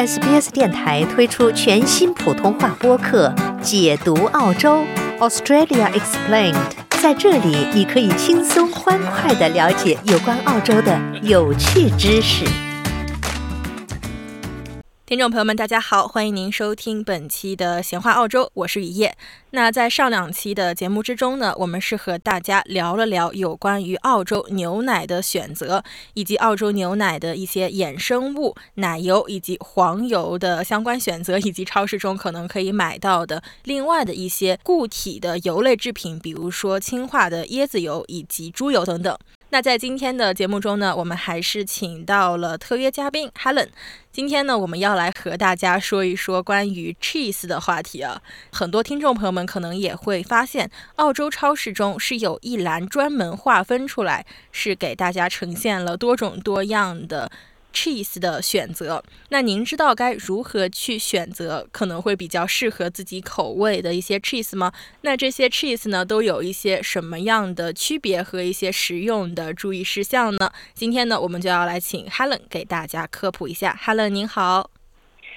SBS 电台推出全新普通话播客《解读澳洲 Australia Explained》。在这里，你可以轻松欢快地了解有关澳洲的有趣知识。听众朋友们，大家好，欢迎您收听本期的闲话澳洲，我是雨夜。那在上两期的节目之中呢，我们是和大家聊了聊有关于澳洲牛奶的选择，以及澳洲牛奶的一些衍生物、奶油以及黄油的相关选择，以及超市中可能可以买到的另外的一些固体的油类制品，比如说氢化的椰子油以及猪油等等。那在今天的节目中呢，我们还是请到了特约嘉宾 Helen。今天呢，我们要来和大家说一说关于 cheese 的话题啊。很多听众朋友们可能也会发现，澳洲超市中是有一栏专门划分出来，是给大家呈现了多种多样的。Cheese 的选择，那您知道该如何去选择可能会比较适合自己口味的一些 cheese 吗？那这些 cheese 呢，都有一些什么样的区别和一些实用的注意事项呢？今天呢，我们就要来请 Helen 给大家科普一下。Helen 您好，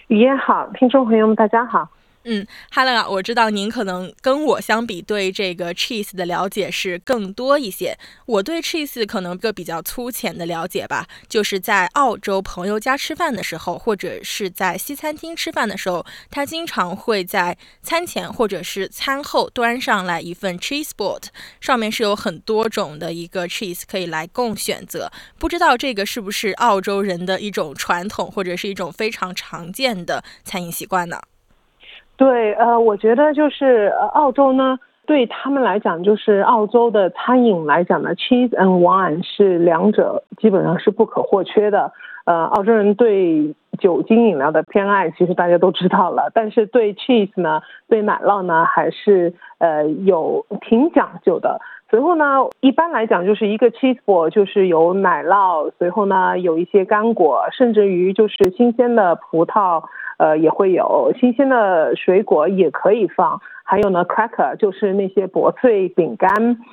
雨燕好，听众朋友们大家好。嗯，Helen 啊，我知道您可能跟我相比，对这个 cheese 的了解是更多一些。我对 cheese 可能个比较粗浅的了解吧，就是在澳洲朋友家吃饭的时候，或者是在西餐厅吃饭的时候，他经常会在餐前或者是餐后端上来一份 cheese board，上面是有很多种的一个 cheese 可以来供选择。不知道这个是不是澳洲人的一种传统，或者是一种非常常见的餐饮习惯呢？对，呃，我觉得就是呃，澳洲呢，对他们来讲，就是澳洲的餐饮来讲呢，cheese and wine 是两者基本上是不可或缺的。呃，澳洲人对酒精饮料的偏爱，其实大家都知道了，但是对 cheese 呢，对奶酪呢，还是呃有挺讲究的。随后呢，一般来讲就是一个 cheese ball，就是有奶酪，随后呢有一些干果，甚至于就是新鲜的葡萄。呃，也会有新鲜的水果，也可以放。还有呢，cracker 就是那些薄脆饼干，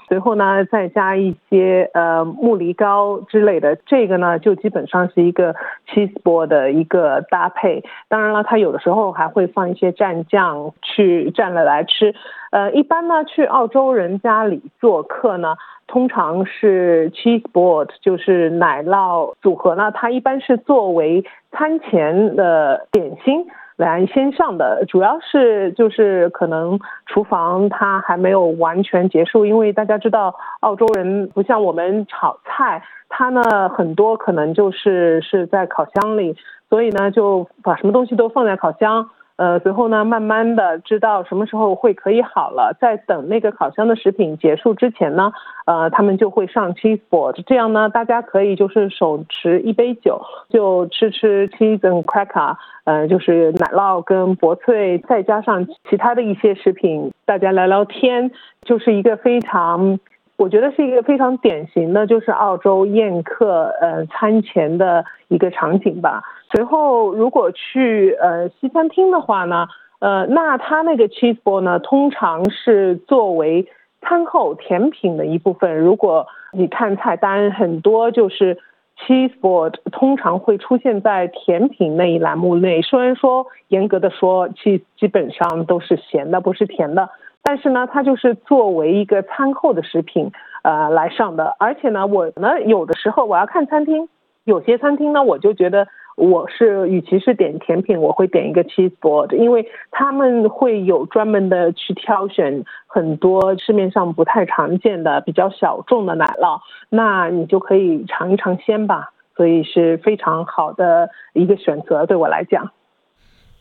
随后呢再加一些呃木梨糕之类的，这个呢就基本上是一个 cheese ball 的一个搭配。当然了，它有的时候还会放一些蘸酱去蘸了来吃。呃，一般呢去澳洲人家里做客呢。通常是 cheese board，就是奶酪组合呢，它一般是作为餐前的点心来先上的，主要是就是可能厨房它还没有完全结束，因为大家知道澳洲人不像我们炒菜，它呢很多可能就是是在烤箱里，所以呢就把什么东西都放在烤箱。呃，随后呢，慢慢的知道什么时候会可以好了，在等那个烤箱的食品结束之前呢，呃，他们就会上 cheese board，这样呢，大家可以就是手持一杯酒，就吃吃 cheese and cracker，呃，就是奶酪跟薄脆，再加上其他的一些食品，大家聊聊天，就是一个非常。我觉得是一个非常典型的，就是澳洲宴客呃餐前的一个场景吧。随后如果去呃西餐厅的话呢，呃那他那个 cheese ball 呢，通常是作为餐后甜品的一部分。如果你看菜单，很多就是 cheese board 通常会出现在甜品那一栏目内。虽然说严格的说，其基本上都是咸的，不是甜的。但是呢，它就是作为一个餐后的食品，呃，来上的。而且呢，我呢有的时候我要看餐厅，有些餐厅呢，我就觉得我是与其是点甜品，我会点一个 cheese board，因为他们会有专门的去挑选很多市面上不太常见的、比较小众的奶酪，那你就可以尝一尝鲜吧。所以是非常好的一个选择，对我来讲。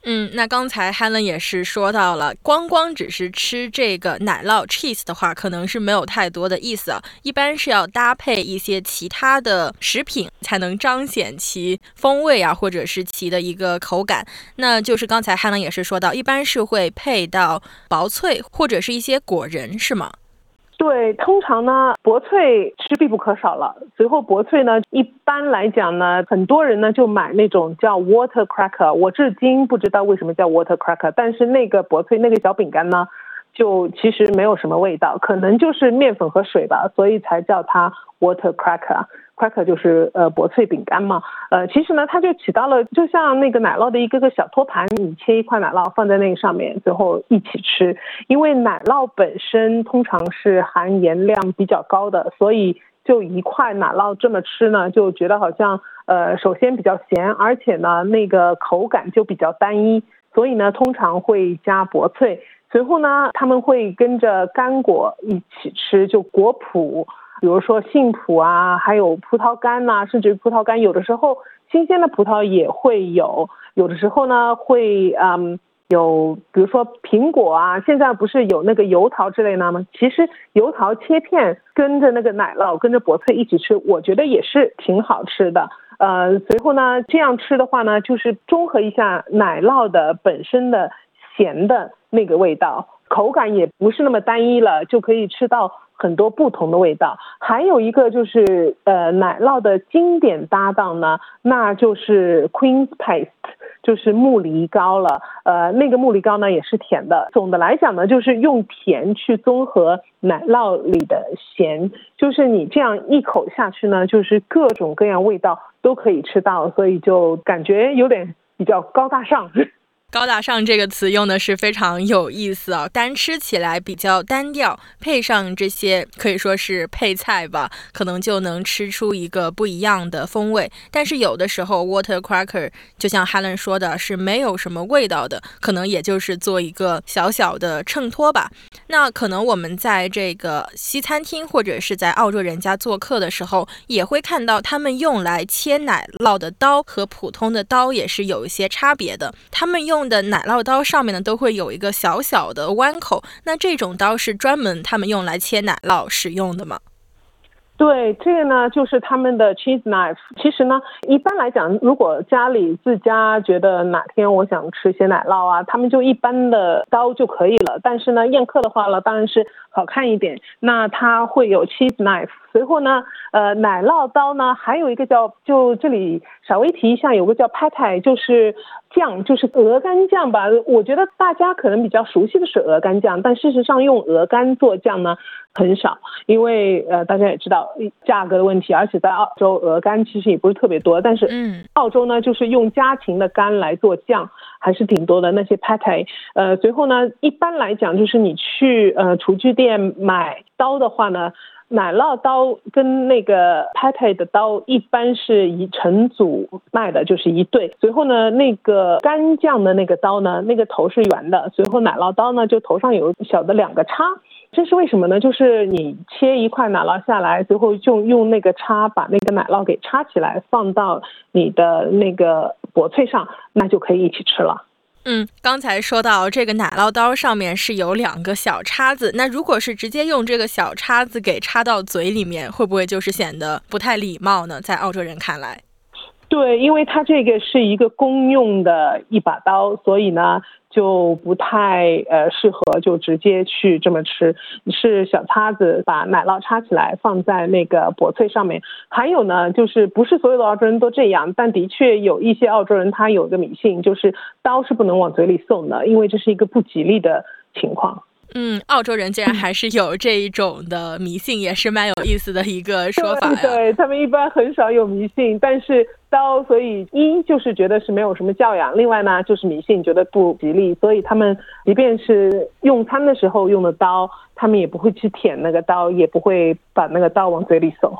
嗯，那刚才 Helen 也是说到了，光光只是吃这个奶酪 cheese 的话，可能是没有太多的意思啊。一般是要搭配一些其他的食品，才能彰显其风味啊，或者是其的一个口感。那就是刚才 Helen 也是说到，一般是会配到薄脆或者是一些果仁，是吗？对，通常呢，薄脆是必不可少了。随后薄脆呢，一般来讲呢，很多人呢就买那种叫 water cracker。我至今不知道为什么叫 water cracker，但是那个薄脆那个小饼干呢，就其实没有什么味道，可能就是面粉和水吧，所以才叫它 water cracker。Cracker 就是呃薄脆饼干嘛，呃，其实呢，它就起到了就像那个奶酪的一个个小托盘，你切一块奶酪放在那个上面，最后一起吃。因为奶酪本身通常是含盐量比较高的，所以就一块奶酪这么吃呢，就觉得好像呃，首先比较咸，而且呢，那个口感就比较单一，所以呢，通常会加薄脆。随后呢，他们会跟着干果一起吃，就果脯。比如说杏脯啊，还有葡萄干呐，甚至葡萄干，有的时候新鲜的葡萄也会有，有的时候呢会嗯有，比如说苹果啊，现在不是有那个油桃之类的吗？其实油桃切片跟着那个奶酪，跟着薄脆一起吃，我觉得也是挺好吃的。呃，随后呢这样吃的话呢，就是中和一下奶酪的本身的咸的那个味道，口感也不是那么单一了，就可以吃到。很多不同的味道，还有一个就是呃奶酪的经典搭档呢，那就是 Queen's Paste，就是木梨糕了。呃，那个木梨糕呢也是甜的。总的来讲呢，就是用甜去综合奶酪里的咸，就是你这样一口下去呢，就是各种各样味道都可以吃到，所以就感觉有点比较高大上。高大上这个词用的是非常有意思啊，单吃起来比较单调，配上这些可以说是配菜吧，可能就能吃出一个不一样的风味。但是有的时候，water cracker 就像 Helen 说的，是没有什么味道的，可能也就是做一个小小的衬托吧。那可能我们在这个西餐厅或者是在澳洲人家做客的时候，也会看到他们用来切奶酪的刀和普通的刀也是有一些差别的，他们用。用的奶酪刀上面呢，都会有一个小小的弯口。那这种刀是专门他们用来切奶酪使用的吗？对，这个呢就是他们的 cheese knife。其实呢，一般来讲，如果家里自家觉得哪天我想吃些奶酪啊，他们就一般的刀就可以了。但是呢，宴客的话呢，当然是好看一点。那它会有 cheese knife。随后呢，呃，奶酪刀呢，还有一个叫，就这里稍微提一下，有个叫 patty，就是酱，就是鹅肝酱吧。我觉得大家可能比较熟悉的是鹅肝酱，但事实上用鹅肝做酱呢很少，因为呃大家也知道价格的问题，而且在澳洲鹅肝其实也不是特别多。但是嗯，澳洲呢就是用家禽的肝来做酱还是挺多的。那些 patty，呃，随后呢，一般来讲就是你去呃厨具店买刀的话呢。奶酪刀跟那个 patty 的刀一般是以成组卖的，就是一对。随后呢，那个干酱的那个刀呢，那个头是圆的。随后奶酪刀呢，就头上有小的两个叉。这是为什么呢？就是你切一块奶酪下来，最后就用那个叉把那个奶酪给叉起来，放到你的那个薄脆上，那就可以一起吃了。嗯，刚才说到这个奶酪刀上面是有两个小叉子，那如果是直接用这个小叉子给插到嘴里面，会不会就是显得不太礼貌呢？在澳洲人看来。对，因为它这个是一个公用的一把刀，所以呢就不太呃适合就直接去这么吃。是小叉子把奶酪叉起来放在那个薄脆上面。还有呢，就是不是所有的澳洲人都这样，但的确有一些澳洲人他有个迷信，就是刀是不能往嘴里送的，因为这是一个不吉利的情况。嗯，澳洲人竟然还是有这一种的迷信，也是蛮有意思的一个说法呀。对他们一般很少有迷信，但是刀，所以一就是觉得是没有什么教养，另外呢就是迷信，觉得不吉利，所以他们即便是用餐的时候用的刀，他们也不会去舔那个刀，也不会把那个刀往嘴里送。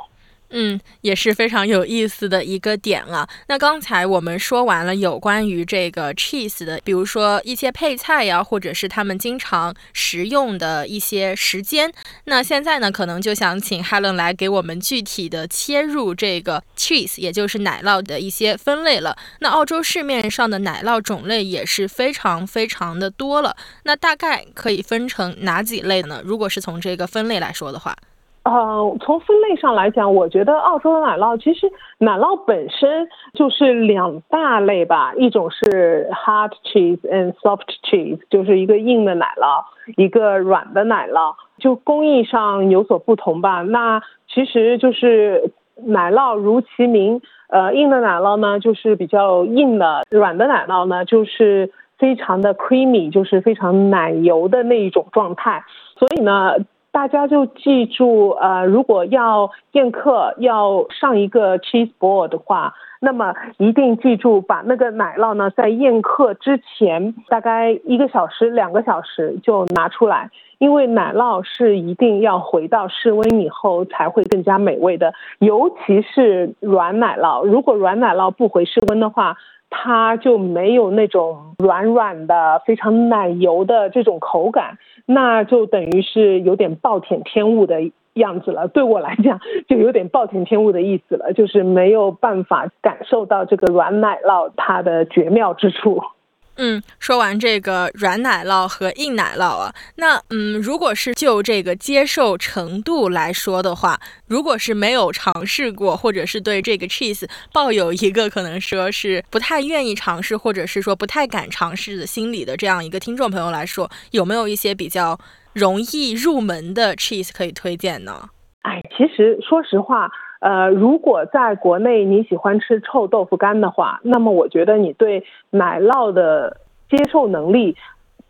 嗯，也是非常有意思的一个点啊。那刚才我们说完了有关于这个 cheese 的，比如说一些配菜呀，或者是他们经常食用的一些时间。那现在呢，可能就想请 Helen 来给我们具体的切入这个 cheese，也就是奶酪的一些分类了。那澳洲市面上的奶酪种类也是非常非常的多了。那大概可以分成哪几类呢？如果是从这个分类来说的话。呃，从分类上来讲，我觉得澳洲的奶酪其实奶酪本身就是两大类吧，一种是 hard cheese and soft cheese，就是一个硬的奶酪，一个软的奶酪，就工艺上有所不同吧。那其实就是奶酪如其名，呃，硬的奶酪呢就是比较硬的，软的奶酪呢就是非常的 creamy，就是非常奶油的那一种状态。所以呢。大家就记住，呃，如果要宴客要上一个 cheese board 的话，那么一定记住把那个奶酪呢，在宴客之前大概一个小时、两个小时就拿出来，因为奶酪是一定要回到室温以后才会更加美味的，尤其是软奶酪，如果软奶酪不回室温的话。它就没有那种软软的、非常奶油的这种口感，那就等于是有点暴殄天物的样子了。对我来讲，就有点暴殄天物的意思了，就是没有办法感受到这个软奶酪它的绝妙之处。嗯，说完这个软奶酪和硬奶酪啊，那嗯，如果是就这个接受程度来说的话，如果是没有尝试过，或者是对这个 cheese 抱有一个可能说是不太愿意尝试，或者是说不太敢尝试的心理的这样一个听众朋友来说，有没有一些比较容易入门的 cheese 可以推荐呢？哎，其实说实话。呃，如果在国内你喜欢吃臭豆腐干的话，那么我觉得你对奶酪的接受能力。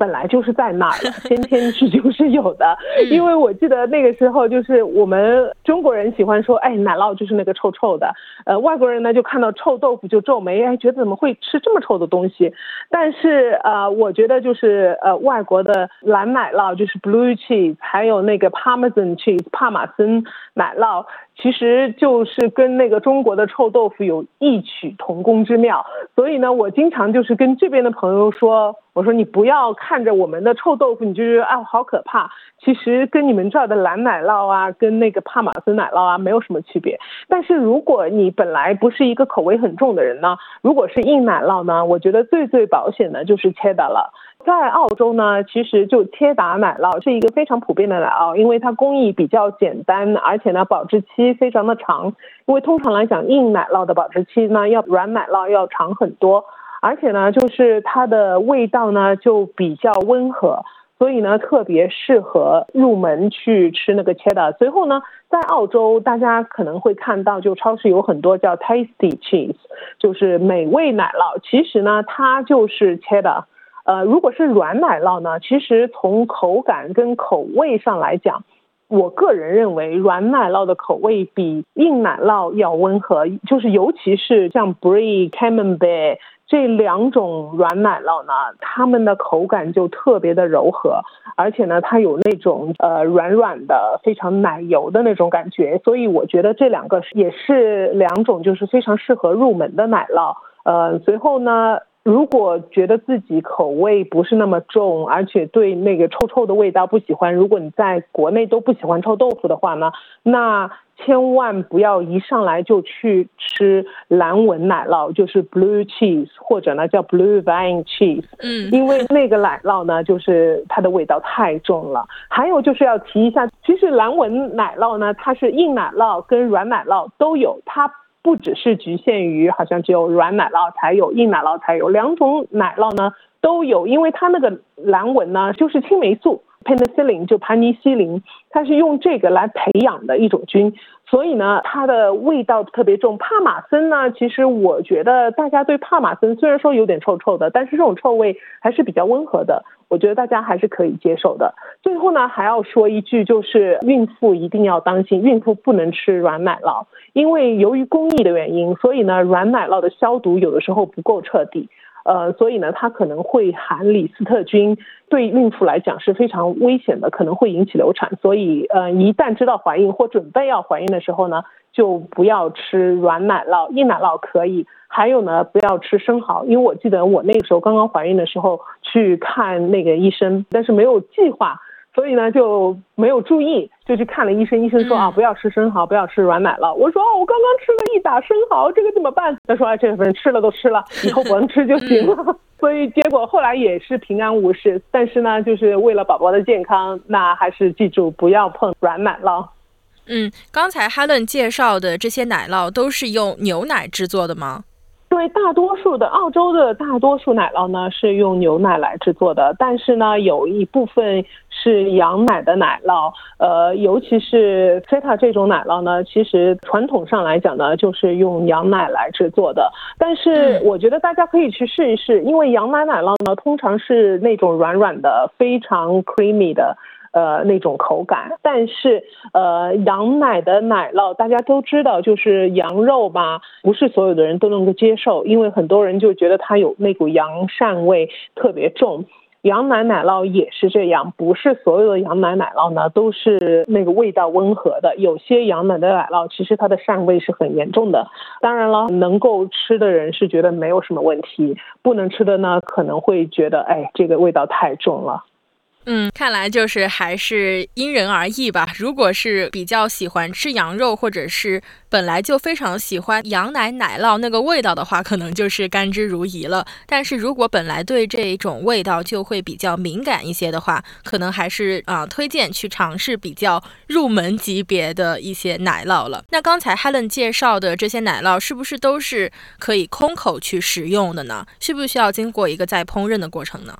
本来就是在那儿的，先 天是就是有的。因为我记得那个时候，就是我们中国人喜欢说，哎，奶酪就是那个臭臭的。呃，外国人呢就看到臭豆腐就皱眉，哎，觉得怎么会吃这么臭的东西？但是呃，我觉得就是呃，外国的蓝奶酪就是 blue cheese，还有那个 parmesan cheese 帕马森奶酪，其实就是跟那个中国的臭豆腐有异曲同工之妙。所以呢，我经常就是跟这边的朋友说。我说你不要看着我们的臭豆腐，你就觉得啊好可怕。其实跟你们这儿的蓝奶酪啊，跟那个帕玛森奶酪啊没有什么区别。但是如果你本来不是一个口味很重的人呢，如果是硬奶酪呢，我觉得最最保险的就是切达了。在澳洲呢，其实就切达奶酪是一个非常普遍的奶酪，因为它工艺比较简单，而且呢保质期非常的长。因为通常来讲，硬奶酪的保质期呢要软奶酪要长很多。而且呢，就是它的味道呢就比较温和，所以呢特别适合入门去吃那个切的。随后呢，在澳洲大家可能会看到，就超市有很多叫 tasty cheese，就是美味奶酪。其实呢，它就是切的。呃，如果是软奶酪呢，其实从口感跟口味上来讲，我个人认为软奶酪的口味比硬奶酪要温和，就是尤其是像 brie、camembert。这两种软奶酪呢，它们的口感就特别的柔和，而且呢，它有那种呃软软的、非常奶油的那种感觉，所以我觉得这两个也是两种就是非常适合入门的奶酪。呃，随后呢。如果觉得自己口味不是那么重，而且对那个臭臭的味道不喜欢，如果你在国内都不喜欢臭豆腐的话呢，那千万不要一上来就去吃蓝纹奶酪，就是 blue cheese 或者呢叫 blue vine cheese，嗯，因为那个奶酪呢就是它的味道太重了。还有就是要提一下，其实蓝纹奶酪呢，它是硬奶酪跟软奶酪都有，它。不只是局限于好像只有软奶酪才有，硬奶酪才有，两种奶酪呢都有，因为它那个蓝纹呢就是青霉素 penicillin 就盘尼西林，它是用这个来培养的一种菌，所以呢它的味道特别重。帕马森呢，其实我觉得大家对帕马森虽然说有点臭臭的，但是这种臭味还是比较温和的。我觉得大家还是可以接受的。最后呢，还要说一句，就是孕妇一定要当心，孕妇不能吃软奶酪，因为由于工艺的原因，所以呢，软奶酪的消毒有的时候不够彻底，呃，所以呢，它可能会含李斯特菌，对孕妇来讲是非常危险的，可能会引起流产。所以，呃，一旦知道怀孕或准备要怀孕的时候呢，就不要吃软奶酪，硬奶酪可以。还有呢，不要吃生蚝，因为我记得我那个时候刚刚怀孕的时候去看那个医生，但是没有计划，所以呢就没有注意，就去看了医生。医生说啊，不要吃生蚝，不要吃软奶酪。我说哦，我刚刚吃了一打生蚝，这个怎么办？他说啊，这份吃了都吃了，以后不能吃就行了。所以结果后来也是平安无事。但是呢，就是为了宝宝的健康，那还是记住不要碰软奶酪。嗯，刚才 Helen 介绍的这些奶酪都是用牛奶制作的吗？对，大多数的澳洲的大多数奶酪呢是用牛奶来制作的，但是呢有一部分是羊奶的奶酪，呃，尤其是 Feta 这种奶酪呢，其实传统上来讲呢就是用羊奶来制作的。但是我觉得大家可以去试一试，因为羊奶奶酪呢通常是那种软软的、非常 creamy 的。呃那种口感。但是呃羊奶的奶酪大家都知道，就是羊肉吧，不是所有的人都能够接受，因为很多人就觉得它有那股羊膻味特别重。羊奶奶酪也是这样，不是所有的羊奶奶酪呢都是那个味道温和的，有些羊奶的奶酪其实它的膻味是很严重的。当然了，能够吃的人是觉得没有什么问题，不能吃的呢可能会觉得，哎，这个味道太重了。嗯，看来就是还是因人而异吧。如果是比较喜欢吃羊肉，或者是本来就非常喜欢羊奶奶酪那个味道的话，可能就是甘之如饴了。但是如果本来对这种味道就会比较敏感一些的话，可能还是啊推荐去尝试比较入门级别的一些奶酪了。那刚才 Helen 介绍的这些奶酪，是不是都是可以空口去食用的呢？需不需要经过一个再烹饪的过程呢？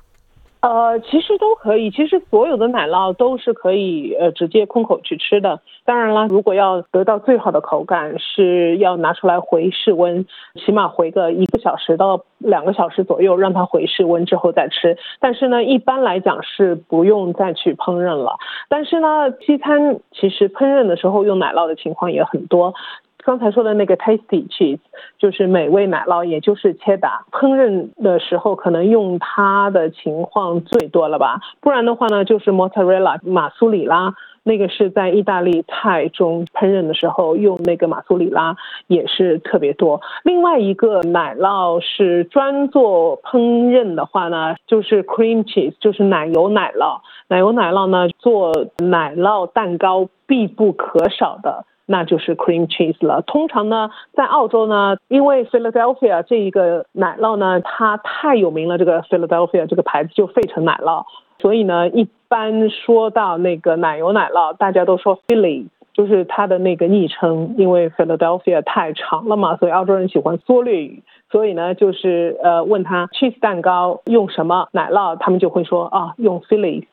呃，其实都可以。其实所有的奶酪都是可以呃直接空口去吃的。当然了，如果要得到最好的口感，是要拿出来回室温，起码回个一个小时到两个小时左右，让它回室温之后再吃。但是呢，一般来讲是不用再去烹饪了。但是呢，西餐其实烹饪的时候用奶酪的情况也很多。刚才说的那个 tasty cheese 就是美味奶酪，也就是切达。烹饪的时候可能用它的情况最多了吧？不然的话呢，就是 mozzarella 马苏里拉，那个是在意大利菜中烹饪的时候用那个马苏里拉也是特别多。另外一个奶酪是专做烹饪的话呢，就是 cream cheese，就是奶油奶酪。奶油奶酪呢，做奶酪蛋糕必不可少的。那就是 cream cheese 了。通常呢，在澳洲呢，因为 Philadelphia 这一个奶酪呢，它太有名了，这个 Philadelphia 这个牌子就费城奶酪，所以呢，一般说到那个奶油奶酪，大家都说 Philly，就是它的那个昵称，因为 Philadelphia 太长了嘛，所以澳洲人喜欢缩略语，所以呢，就是呃问他 cheese 蛋糕用什么奶酪，他们就会说啊，用 Philly。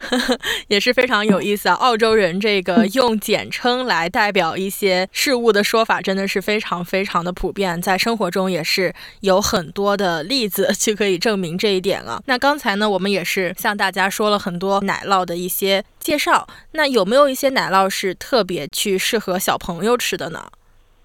也是非常有意思啊！澳洲人这个用简称来代表一些事物的说法，真的是非常非常的普遍，在生活中也是有很多的例子 就可以证明这一点了。那刚才呢，我们也是向大家说了很多奶酪的一些介绍，那有没有一些奶酪是特别去适合小朋友吃的呢？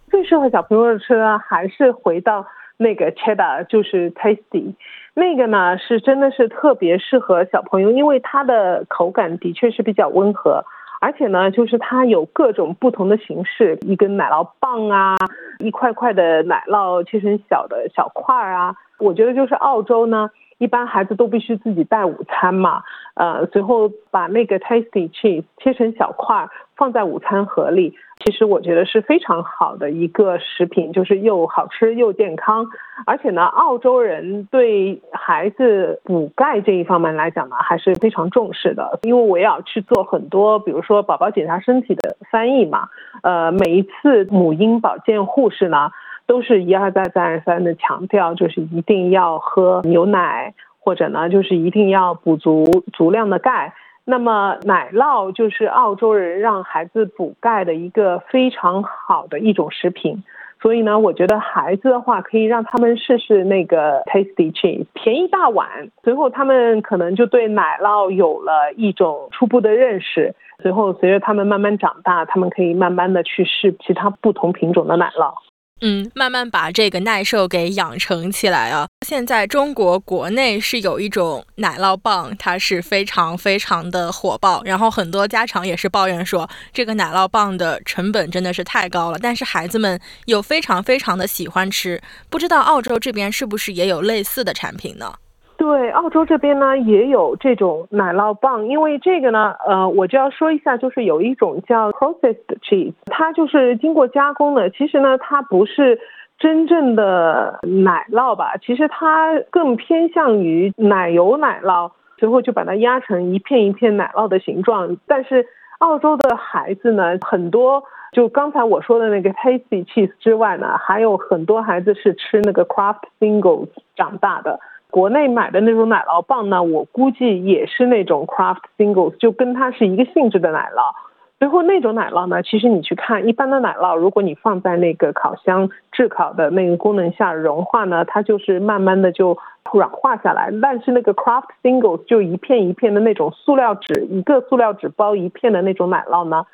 最适合小朋友吃的还是回到那个 cheddar，就是 tasty。那个呢是真的是特别适合小朋友，因为它的口感的确是比较温和，而且呢就是它有各种不同的形式，一根奶酪棒啊，一块块的奶酪切成小的小块儿啊。我觉得就是澳洲呢，一般孩子都必须自己带午餐嘛，呃，随后把那个 tasty cheese 切成小块儿放在午餐盒里。其实我觉得是非常好的一个食品，就是又好吃又健康，而且呢，澳洲人对孩子补钙这一方面来讲呢，还是非常重视的。因为我要去做很多，比如说宝宝检查身体的翻译嘛，呃，每一次母婴保健护士呢，都是一而再再而三的强调，就是一定要喝牛奶，或者呢，就是一定要补足足量的钙。那么奶酪就是澳洲人让孩子补钙的一个非常好的一种食品，所以呢，我觉得孩子的话可以让他们试试那个 tasty cheese，便宜大碗，随后他们可能就对奶酪有了一种初步的认识，随后随着他们慢慢长大，他们可以慢慢的去试其他不同品种的奶酪。嗯，慢慢把这个耐受给养成起来啊！现在中国国内是有一种奶酪棒，它是非常非常的火爆，然后很多家长也是抱怨说，这个奶酪棒的成本真的是太高了，但是孩子们又非常非常的喜欢吃，不知道澳洲这边是不是也有类似的产品呢？对，澳洲这边呢也有这种奶酪棒，因为这个呢，呃，我就要说一下，就是有一种叫 processed cheese，它就是经过加工的。其实呢，它不是真正的奶酪吧？其实它更偏向于奶油奶酪，最后就把它压成一片一片奶酪的形状。但是澳洲的孩子呢，很多就刚才我说的那个 tasty cheese 之外呢，还有很多孩子是吃那个 craft singles 长大的。国内买的那种奶酪棒呢，我估计也是那种 Craft Singles，就跟它是一个性质的奶酪，最后那种奶酪呢，其实你去看一般的奶酪，如果你放在那个烤箱炙烤的那个功能下融化呢，它就是慢慢的就软化下来。但是那个 Craft Singles 就一片一片的那种塑料纸，一个塑料纸包一片的那种奶酪呢，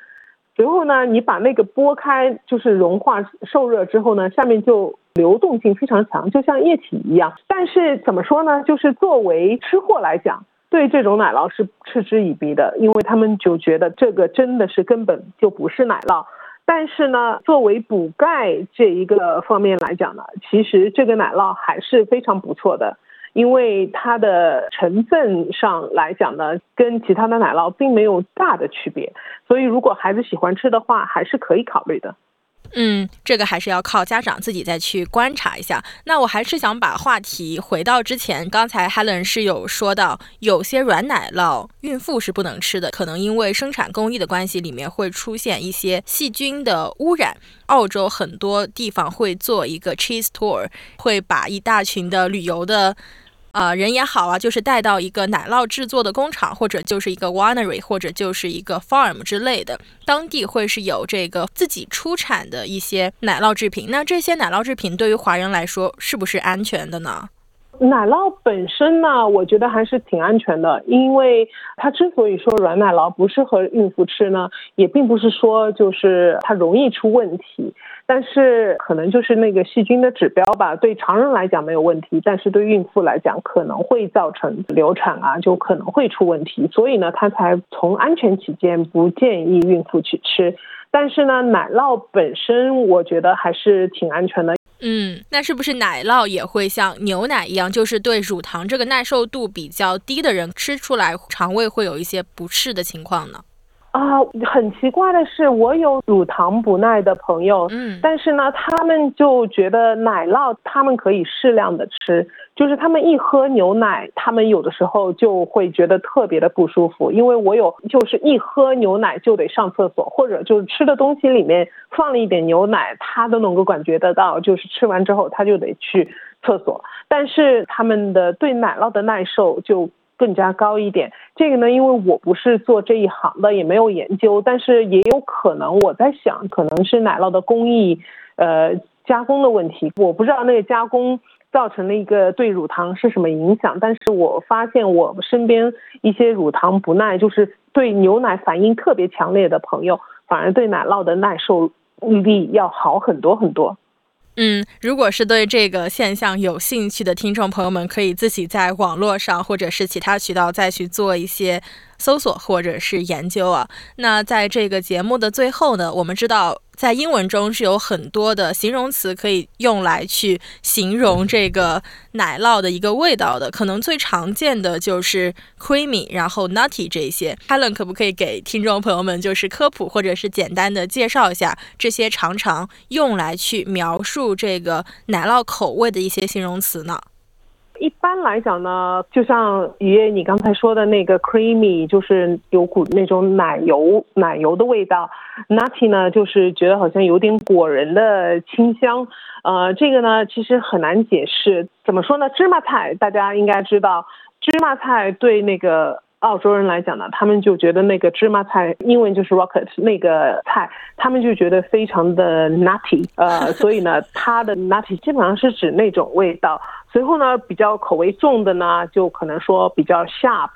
随后呢，你把那个剥开，就是融化受热之后呢，下面就流动性非常强，就像液体一样。但是怎么说呢？就是作为吃货来讲。对这种奶酪是嗤之以鼻的，因为他们就觉得这个真的是根本就不是奶酪。但是呢，作为补钙这一个方面来讲呢，其实这个奶酪还是非常不错的，因为它的成分上来讲呢，跟其他的奶酪并没有大的区别。所以如果孩子喜欢吃的话，还是可以考虑的。嗯，这个还是要靠家长自己再去观察一下。那我还是想把话题回到之前，刚才 Helen 是有说到，有些软奶酪孕妇是不能吃的，可能因为生产工艺的关系，里面会出现一些细菌的污染。澳洲很多地方会做一个 cheese tour，会把一大群的旅游的。啊，人也好啊，就是带到一个奶酪制作的工厂，或者就是一个 winery，或者就是一个 farm 之类的，当地会是有这个自己出产的一些奶酪制品。那这些奶酪制品对于华人来说是不是安全的呢？奶酪本身呢，我觉得还是挺安全的，因为它之所以说软奶酪不适合孕妇吃呢，也并不是说就是它容易出问题。但是可能就是那个细菌的指标吧，对常人来讲没有问题，但是对孕妇来讲可能会造成流产啊，就可能会出问题，所以呢，他才从安全起见不建议孕妇去吃。但是呢，奶酪本身我觉得还是挺安全的。嗯，那是不是奶酪也会像牛奶一样，就是对乳糖这个耐受度比较低的人吃出来肠胃会有一些不适的情况呢？啊，很奇怪的是，我有乳糖不耐的朋友，嗯，但是呢，他们就觉得奶酪他们可以适量的吃，就是他们一喝牛奶，他们有的时候就会觉得特别的不舒服，因为我有就是一喝牛奶就得上厕所，或者就是吃的东西里面放了一点牛奶，他都能够感觉得到，就是吃完之后他就得去厕所，但是他们的对奶酪的耐受就。更加高一点，这个呢，因为我不是做这一行的，也没有研究，但是也有可能，我在想，可能是奶酪的工艺，呃，加工的问题，我不知道那个加工造成了一个对乳糖是什么影响，但是我发现我身边一些乳糖不耐，就是对牛奶反应特别强烈的朋友，反而对奶酪的耐受力要好很多很多。嗯，如果是对这个现象有兴趣的听众朋友们，可以自己在网络上或者是其他渠道再去做一些。搜索或者是研究啊，那在这个节目的最后呢，我们知道在英文中是有很多的形容词可以用来去形容这个奶酪的一个味道的，可能最常见的就是 creamy，然后 nutty 这些。Helen 可不可以给听众朋友们就是科普或者是简单的介绍一下这些常常用来去描述这个奶酪口味的一些形容词呢？一般来讲呢，就像爷爷你刚才说的那个 creamy，就是有股那种奶油奶油的味道；nutty 呢，就是觉得好像有点果仁的清香。呃，这个呢其实很难解释。怎么说呢？芝麻菜大家应该知道，芝麻菜对那个澳洲人来讲呢，他们就觉得那个芝麻菜英文就是 rocket 那个菜，他们就觉得非常的 nutty。呃，所以呢，它的 nutty 基本上是指那种味道。随后呢，比较口味重的呢，就可能说比较 sharp，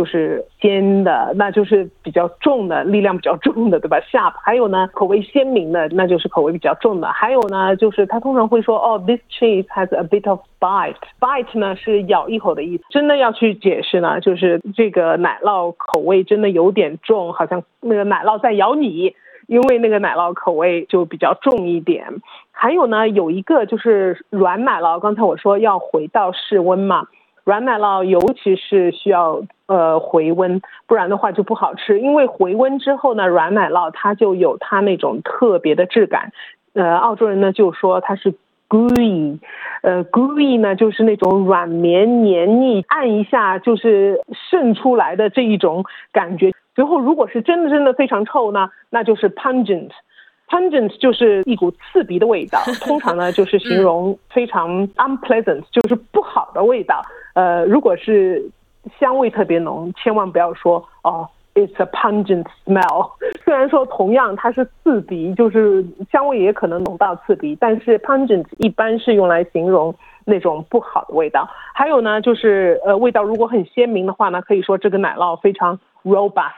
就是尖的，那就是比较重的，力量比较重的，对吧下。还有呢，口味鲜明的，那就是口味比较重的。还有呢，就是他通常会说，哦，this cheese has a bit of bite。bite 呢是咬一口的意思。真的要去解释呢，就是这个奶酪口味真的有点重，好像那个奶酪在咬你。因为那个奶酪口味就比较重一点，还有呢，有一个就是软奶酪。刚才我说要回到室温嘛，软奶酪尤其是需要呃回温，不然的话就不好吃。因为回温之后呢，软奶酪它就有它那种特别的质感。呃，澳洲人呢就说它是 gooey，呃，gooey 呢就是那种软绵黏腻，按一下就是渗出来的这一种感觉。最后，如果是真的真的非常臭呢，那就是 pungent，pungent 就是一股刺鼻的味道。通常呢，就是形容非常 unpleasant，就是不好的味道。呃，如果是香味特别浓，千万不要说哦 it's a pungent smell。虽然说同样它是刺鼻，就是香味也可能浓到刺鼻，但是 pungent 一般是用来形容那种不好的味道。还有呢，就是呃味道如果很鲜明的话呢，可以说这个奶酪非常 robust。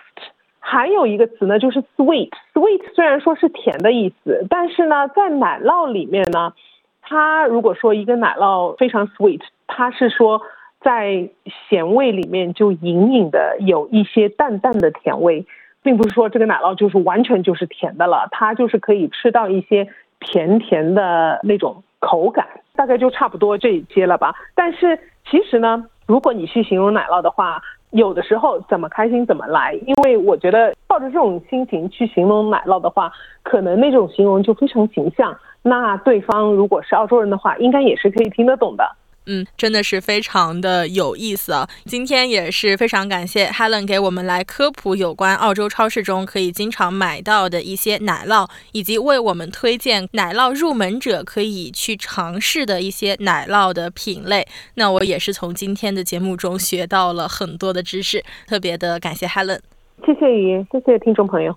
还有一个词呢，就是 sweet。sweet 虽然说是甜的意思，但是呢，在奶酪里面呢，它如果说一个奶酪非常 sweet，它是说在咸味里面就隐隐的有一些淡淡的甜味，并不是说这个奶酪就是完全就是甜的了，它就是可以吃到一些甜甜的那种口感，大概就差不多这一些了吧。但是其实呢，如果你去形容奶酪的话，有的时候怎么开心怎么来，因为我觉得抱着这种心情去形容奶酪的话，可能那种形容就非常形象。那对方如果是澳洲人的话，应该也是可以听得懂的。嗯，真的是非常的有意思啊！今天也是非常感谢 Helen 给我们来科普有关澳洲超市中可以经常买到的一些奶酪，以及为我们推荐奶酪入门者可以去尝试的一些奶酪的品类。那我也是从今天的节目中学到了很多的知识，特别的感谢 Helen。谢谢雨，谢谢听众朋友。